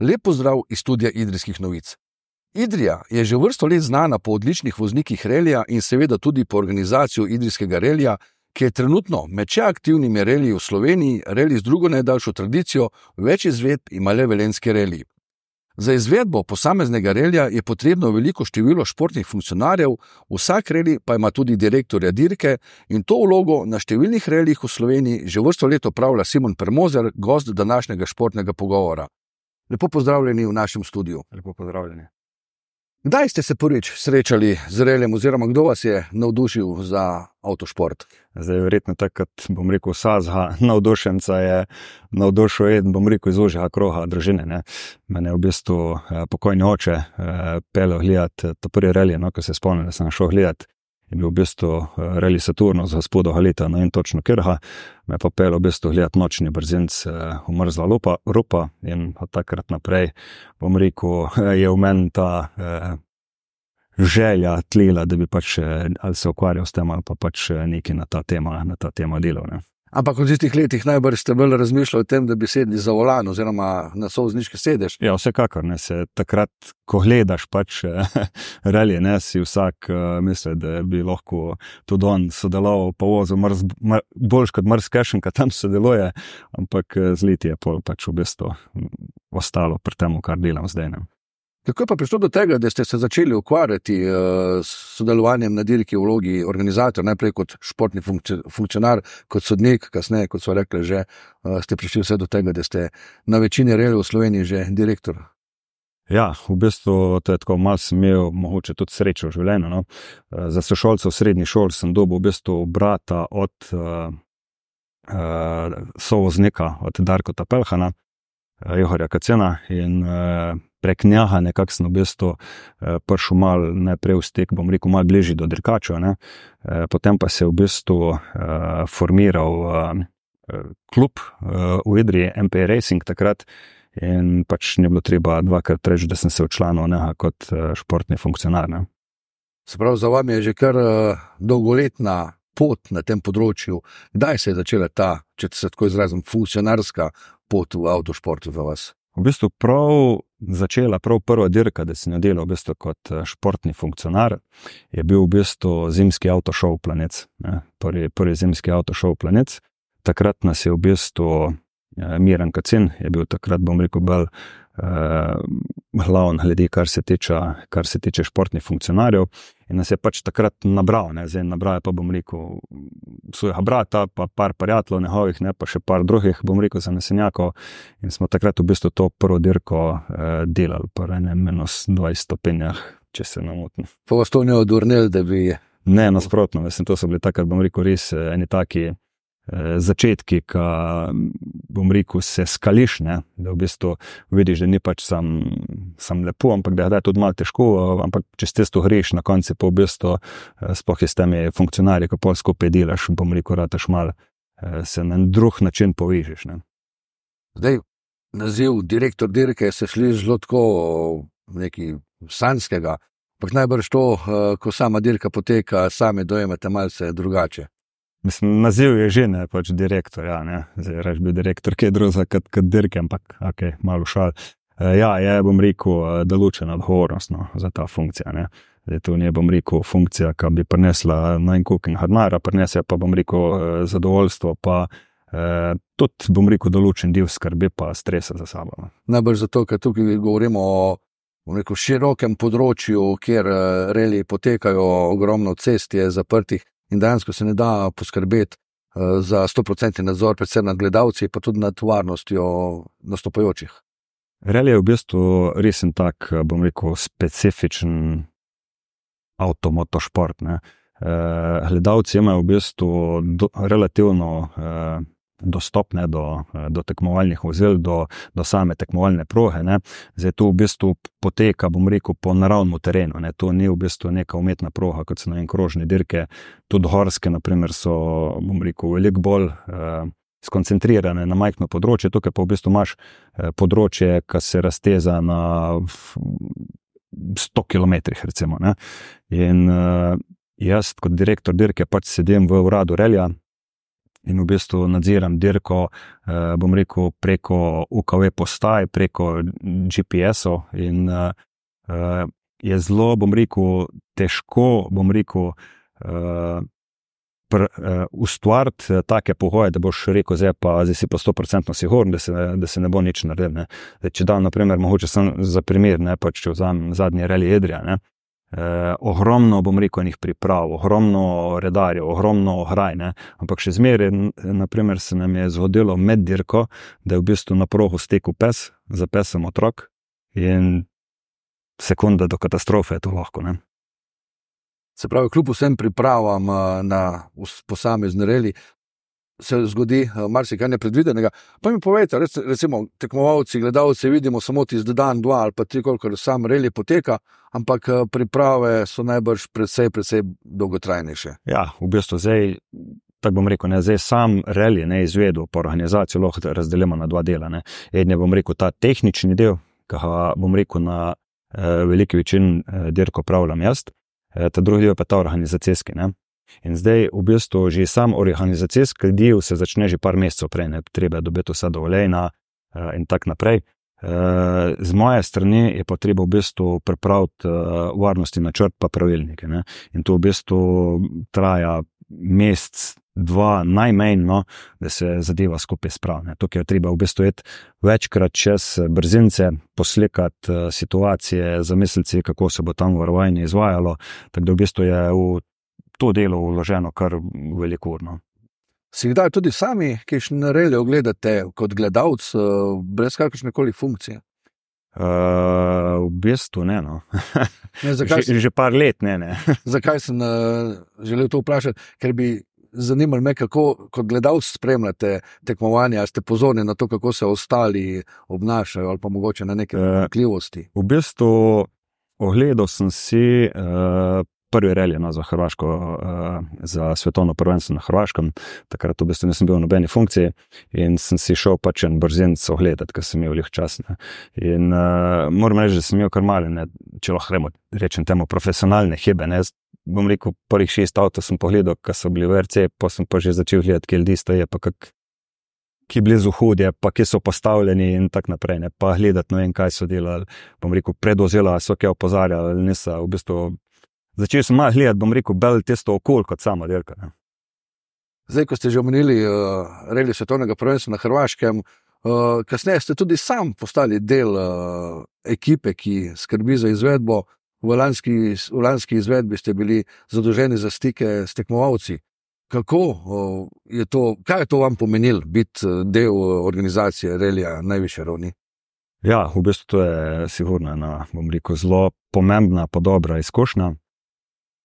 Lep pozdrav iz studia Idrijskih novic. Idrija je že vrsto let znana po odličnih voznikih relija in seveda tudi po organizaciji Idrijskega relija, ki je trenutno med še aktivnimi reliji v Sloveniji, relij z drugo najdaljšo tradicijo, več izvedb ima le velenski relij. Za izvedbo posameznega relija je potrebno veliko število športnih funkcionarjev, vsak relij pa ima tudi direktorja dirke in to vlogo na številnih relijih v Sloveniji že vrsto let opravlja Simon Permozer, gost današnjega športnega pogovora. Lepo pozdravljeni v našem studiu. Lepo pozdravljeni. Kdaj ste se prvič srečali z reljem, oziroma kdo vas je navdušil za avtošport? Zdaj, verjetno tako, kot bom rekel, sazha navdušenca je navdušil en, bom rekel, iz ožjega kroga družine. Ne. Mene je v bistvu eh, pokojni oče eh, pelil gledati to prvi relje, no, ko se spomnim, da sem šel gledati je bil v bistvu eh, Reli Saturno z gospodom Halita na en točno Kirha, me pa pel v bistvu gledati nočni brzinc, eh, umrzla lupa, rupa in od takrat naprej, bom rekel, je v meni ta eh, želja tlila, da bi pač ali se ukvarjal s tem ali pa pač nekaj na ta tema, na ta tema delal. Ne. Ampak v tistih letih najbolj ste bolj razmišljali o tem, da bi sedli za volan oziroma na sovzniški sedež. Ja, vsekakor. Ne, se, takrat, ko gledaš pač relije, ne si vsak uh, misli, da bi lahko tudi on sodeloval po vozu, mrz, mr, boljš kot mrzkešen, ki tam sodeluje, ampak z leti je pač v bistvu ostalo pri tem, kar delam zdaj. Ne. Kako je pa prišlo do tega, da ste se začeli ukvarjati uh, s sodelovanjem na dirki v vlogi organizatorja, najprej kot športni funkcionar, kot sodnik, kasneje, kot so rekli, že uh, ste prišli vse do tega, da ste na večini reli v Sloveniji že direktor? Ja, v bistvu to je tako malo imel, mogoče tudi srečo v življenju. No. Eh, za sošolce v srednji šoli sem dobil v bistvu brata od uh, uh, sovoznika, od Darka Tapelhana, uh, Johorja Kacena in uh, prek njega nekako sem v bistvu eh, prišel mal najprej v stik, bom rekel, malo bližje do dirkača. Eh, potem pa se je v bistvu eh, formiral klub v Idriji, MP Racing takrat. In pač ni bilo treba dvakrat reči, da sem se včlanil kot športni funkcionar. Ne. Se pravi, za vami je že kar dolgoletna pot na tem področju. Kdaj se je začela ta, če se tako izrazim, funkcionarska pot v avtošportu za vas? v bistvu prav začela, prav prva dirka, da sem jo delal v bistvu kot eh, športni funkcionar, je bil v bistvu zimski avtošov Planec. Prvi, prvi zimski avtošov Planec. Takrat nas je v bistvu Miren Kacin, je bil takrat, bom rekel, bolj uh, glaven, glede kar se, tiče, kar se tiče športnih funkcionarjev. In nas je pač takrat nabral, ne? zdaj nabral, pa bom rekel, svojega brata, pa par prijateljev njegovih, ne pa še par drugih, bom rekel, za nesenjako. In smo takrat v bistvu to prvo dirko eh, delali, pa ne minus 20 stopinjah, če se ne motim. Pa vas to ne odvrnil, da bi. Ne, nasprotno, mislim, to so bili takrat, bom rekel, res eh, eni taki. Začetki, ki bom rekel, se skališ, ne? da v bistvu vidiš, da ni pač sam, sam lepo, ampak da je tudi malo težko. Ampak če ste to greš, na koncu pa v bistvu spohaj s temi funkcionarji, ko pol skupaj delaš, bom rekel, rataš mal, se na drug način povežeš. Ne? Zdaj, naziv direktor dirke se sliši zelo tako neki sanskega. Ampak najbrž to, ko sama dirka poteka, sami dojemate malce drugače. Mislim, naziv je že ne, pač direktor. Ja, ne. Zdaj reč bi direktor, ki je druga kot, kot dirke, ampak ok, malo šal. E, ja, je, bom rekel, e, določena odgovornost no, za ta funkcija. Ne. Zdaj, to ni, bom rekel, funkcija, ki bi prinesla na en kuking hardmara, prinese pa, bom rekel, e, zadovoljstvo, pa eh, tudi, bom rekel, določen del skrbi, pa stresa za sabo. No. Najbolj zato, ker tukaj govorimo o rekel, širokem področju, kjer reli potekajo, ogromno cest je zaprtih in dejansko se ne da poskrbeti uh, za 100% nadzor, predvsem nad gledalci, pa tudi nad varnostjo nastopajočih. Reli je v bistvu resen tak, eh, bom rekel, specifičen avtomotošport. Uh, gledalci imajo v bistvu do, relativno uh, dostopne do, do tekmovalnih vozil, do, do same tekmovalne proge. Ne. Zdaj to v bistvu poteka, bom rekel, po naravnem terenu. Ne. To ni v bistvu neka umetna proga, kot so na enem krožni dirke. Tudi horske, naprimer, so, bom rekel, veliko bolj. Uh, Skoncentrirane na majhno področje, tukaj pa v bistvu imaš eh, področje, ki se razteza na 100 km. Recimo, In uh, jaz, kot direktor dirke, pač sedim v uradu Relja, in v bistvu nadziram dirko, uh, bom rekel, preko UKV postaj, preko GPS-ov. In uh, je zelo, bom rekel, težko, bom rekel. Uh, pr, uh, ustvariti uh, take pogoje, da boš rekel, zdaj pa zdaj si pa 100% siguren, da, da se ne bo nič naredil. Ne. Zdaj, če dam, naprimer, mogoče sem za primer, ne pač če vzamem zadnji reli Edrija. Ne. Eh, ogromno, bom rekel, njih priprav, ogromno redarjev, ogromno hraj, ne? ampak še zmeraj, naprimer, se nam je zgodilo med dirko, da je v bistvu na prohu stekel pes, za pesem otrok in sekunda do katastrofe je to lahko. Ne? Se pravi, kljub vsem pripravam eh, na posamezne reli, se zgodi eh, marsikaj nepredvidenega. Pa mi povejte, recimo, tekmovalci, gledalci, vidimo samo tisti dan, dva ali pa tri, koliko sam reli poteka, ampak eh, priprave so najbrž predvsej, predvsej dolgotrajnejše. Ja, v bistvu zdaj. Tako bom rekel, ne, zdaj sam reli ne izvedel, pa organizacijo lahko razdelimo na dva dela. En je, bom rekel, ta tehnični del, ki ga bom rekel na eh, veliki večini eh, dirko pravljam jaz, eh, ta drugi del pa ta organizacijski. Ne. In zdaj, v bistvu, že sam organizacijski del se začne že par mesecev prej, ne treba dobiti vsa dovoljena uh, in tako naprej. Uh, z moje strani je potreba v bistvu pripraviti uh, varnostni načrt, pa pravilnike. Ne? In to v bistvu traja mesec, dva, najmanj, no, da se zadeva skupaj spravi. Tukaj je treba v bistvu iti večkrat čez brzince, poslikati uh, situacije, zamisliti, kako se bo tam varovanje izvajalo. Tako da v bistvu je v to delo vloženo kar veliko urno. Si kdaj tudi sami, ki še ne reli ogledate kot gledalec, eh, brez kakršne koli funkcije? Uh, v bistvu ne. No. ne že, sem, že par let ne. ne. zakaj sem uh, želel to vprašati? Ker bi zanimalo me, kako kot gledalec spremljate tekmovanje, ali ste pozorni na to, kako se ostali obnašajo, ali pa mogoče na neke pomakljivosti. Uh, v bistvu ogledal sem si. Uh, prvi relje no, za Hrvaško, uh, za svetovno prvenstvo na Hrvaškem. Takrat v bistvu nisem bil v nobeni funkciji in sem si šel pač en brzin so ogledati, ker sem imel jih čas. Ne. In uh, moram reči, da sem imel kar male, ne, če lahko rečem temu, profesionalne hibe. Ne. Bom rekel, prvih šest avtomobilov sem pogledal, ki so bili v RC, pa sem pa že začel gledati, kje ljudi stoje, pa kak, ki blizu hudje, pa ki so postavljeni in tako naprej. Ne. Pa gledati, ne vem, kaj so delali. Bom rekel, predozela so kaj opozarjali, niso v bistvu začel sem malo gledati, bom rekel, bolj tisto okolje kot sama dirka. Ne. Zdaj, ko ste že omenili uh, reli svetovnega prvenstva na Hrvaškem, uh, kasneje ste tudi sam postali del uh, ekipe, ki skrbi za izvedbo. V lanski, v lanski izvedbi ste bili zadolženi za stike s tekmovalci. Kako uh, je to, kaj je to vam pomenilo, biti del organizacije Relija na najvišji ravni? Ja, v bistvu to je sigurno ena, bom rekel, zelo pomembna, pa dobra izkušnja.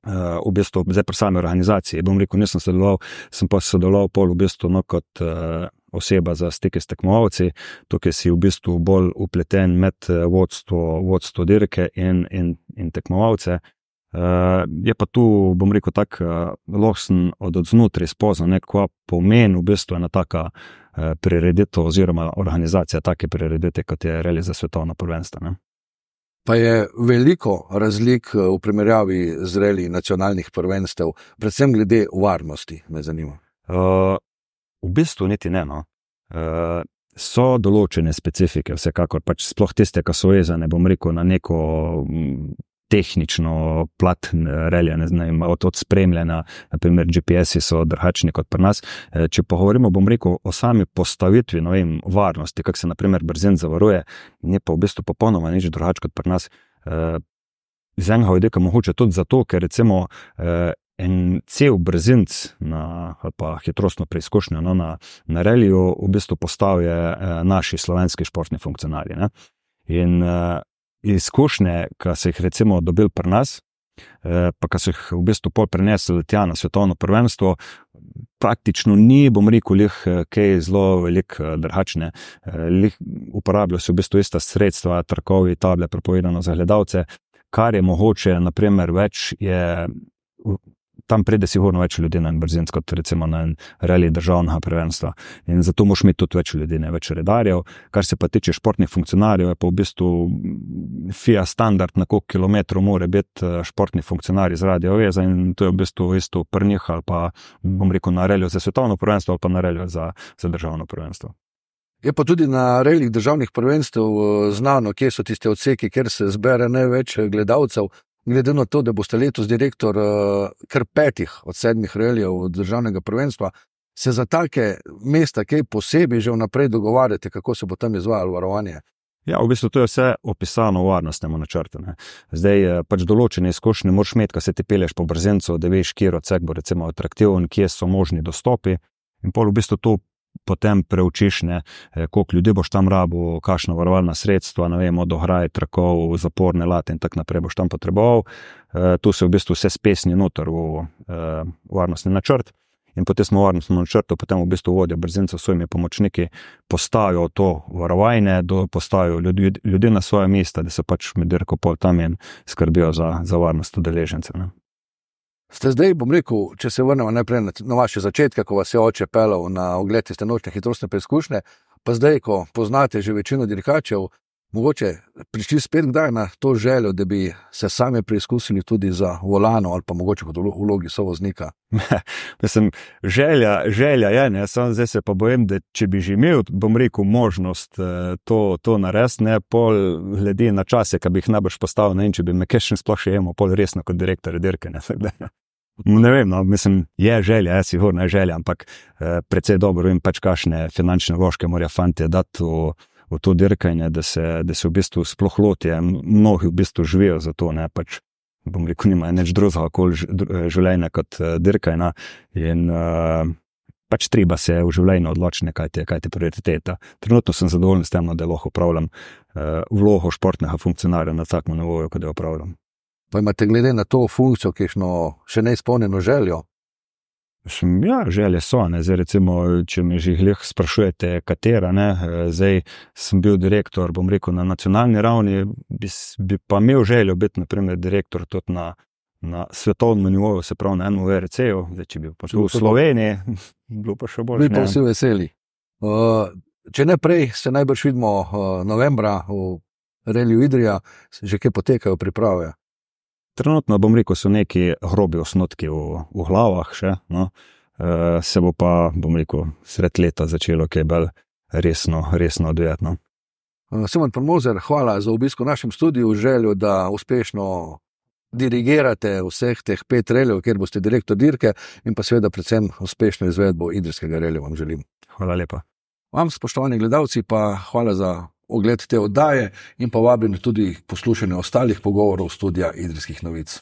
Uh, v bistvu, zdaj pa sami organizaciji. Bom rekel, nisem sodeloval, sem pa sodeloval pol v bistvu no, kot uh, oseba za stike s tekmovalci, tukaj si v bistvu bolj upleten med eh, vodstvo, vodstvo dirke in, in, in tekmovalce. Uh, je pa tu, bom rekel, tako, uh, lahko sem od znotraj spoznal, kaj pomeni v bistvu ena taka uh, prireditev oziroma organizacija take prireditve, kot je realizacija svetovno prvenstvo. Pa je veliko razlik eh, v primerjavi z reli nacionalnih prvenstev, predvsem glede varnosti, me zanima. Uh, v bistvu niti ne. No. Uh, so določene specifike, vsekakor pač sploh tiste, ki so vezane, bom rekel, na neko tehnično plat relija, ne znam, od, od spremljanja, naprimer GPS-i so drugačni kot pri nas. E, če pogovorimo, bom rekel, o sami postavitvi, no vem, varnosti, kako se naprimer brzin zavaruje, je pa v bistvu popolnoma nič drugače kot pri nas. E, z enega vidika mogoče tudi zato, ker recimo e, en cel brzinc na, ali pa hitrostno preizkušnjo no, na, na reliju v bistvu postavijo naši slovenski športni funkcionarji. Ne? In izkušnje, ki so jih recimo dobili pri nas, eh, pa ki so jih v bistvu pol prenesli tja na svetovno prvenstvo. Praktično ni, bom rekel, lih, eh, kaj zelo velik, eh, drugačne. Uporabljajo se v bistvu ista sredstva, trkovi, table, prepovedano za gledalce. Kar je mogoče, naprimer, več je tam pride sigurno več ljudi na en brzin, kot recimo na en reli državnega prvenstva. In zato moš imeti tudi več ljudi, ne več redarjev. Kar se pa tiče športnih funkcionarjev, je pa v bistvu FIA standard, na koliko kilometrov mora biti eh, športni funkcionarji z radio veza in to je v bistvu isto prnjih ali pa bom rekel na relju za svetovno prvenstvo ali pa na relju za, za državno prvenstvo. Je pa tudi na reljih državnih prvenstev eh, znano, kje so tiste odseki, kjer se zbere največ eh, gledalcev. Glede na to, da boste letos direktor kar petih od sedmih reljev državnega prvenstva, se za take mesta, kaj posebej že vnaprej dogovarjate, kako se bo tam izvajalo varovanje? Ja, v bistvu to je vse opisano v varnostnem načrtu. Ne. Zdaj, eh, pač določene izkušnje moraš imeti, ko se ti peleš po brzencu, da veš, kje odsek bo recimo atraktiven, kje so možni dostopi. In pol v bistvu to potem preučiš, ne, eh, koliko ljudi boš tam rabo, kakšno varovalna sredstva, ne vem, od ograje, trakov, zaporne late in tako naprej boš tam potreboval. E, tu se v bistvu vse spesni noter v e, varnostni načrt in potem smo v varnostnem načrtu, potem v bistvu vodijo brzince s svojimi pomočniki, postavijo to varovanje, postavijo ljudi, ljudi na svoje mesta, da se pač med dirko pol tam in skrbijo za, za varnost udeležencev. Ste zdaj, bom rekel, če se vrnemo najprej na, na vaše začetke, ko vas je oče pelal na ogled te nočne hitrostne preizkušnje, pa zdaj, ko poznate že večino dirkačev, mogoče prišli spet kdaj na to željo, da bi se sami preizkusili tudi za volano ali pa mogoče kot vlogi sovoznika. Mislim, želja, želja je, ne, samo zdaj se pa bojim, da če bi že imel, bom rekel, možnost eh, to, to narediti, ne pol glede na čase, ki bi jih najbrž postavil, ne in če bi me še sploh še imel, pol resno kot direktor dirke. Ne, Ne vem, no, mislim, je želja, jaz sigurno je želja, ampak eh, predvsej dobro vem, pač kakšne finančne vložke morajo fanti dati v, v to dirkanje, da se, da se v bistvu sploh lotijo. Mnogi v bistvu živijo za to, ne pač. Bom rekel, nima nič drugega kot življenje kot uh, dirkanje. In uh, pač treba se v življenju odločiti, kaj je, kaj je prioriteta. Trenutno sem zadovoljen s tem, no, da lahko upravljam uh, vlogo športnega funkcionarja na takem nivoju, kot jo upravljam. Pa imate glede na to funkcijo, ki je še neizpolnjeno željo, ja, želje so. Zdaj, recimo, če me že jih sprašujete, katera. Ne? Zdaj sem bil direktor, bom rekel, na nacionalni ravni, bi, bi pa imel željo biti naprimer, direktor tudi na, na svetovnem nivoju, se pravi na NVRC-u. Če bi pač bil v Sloveniji, bilo pa še bolje. Mi pa vsi veseli. Uh, če ne prej, se najbrž vidimo uh, novembra v Reliju Idrija, že kaj potekajo priprave. Trenutno bom rekel, so neki grobi osnotki v, v glavah, še, no. e, se bo pa, bom rekel, sred leta začelo kaj bolj resno, resno odvijati. No. Eh, Simon Promozer, hvala za obisk v našem studiu, željo, da uspešno dirigirate vseh teh pet reljev, kjer boste direktor dirke in pa seveda predvsem uspešno izvedbo idrijskega relja vam želim. Hvala lepa. Vam, spoštovani gledalci, pa hvala za ogled te oddaje in pa vabim tudi poslušanje ostalih pogovorov studia Idrijskih novic.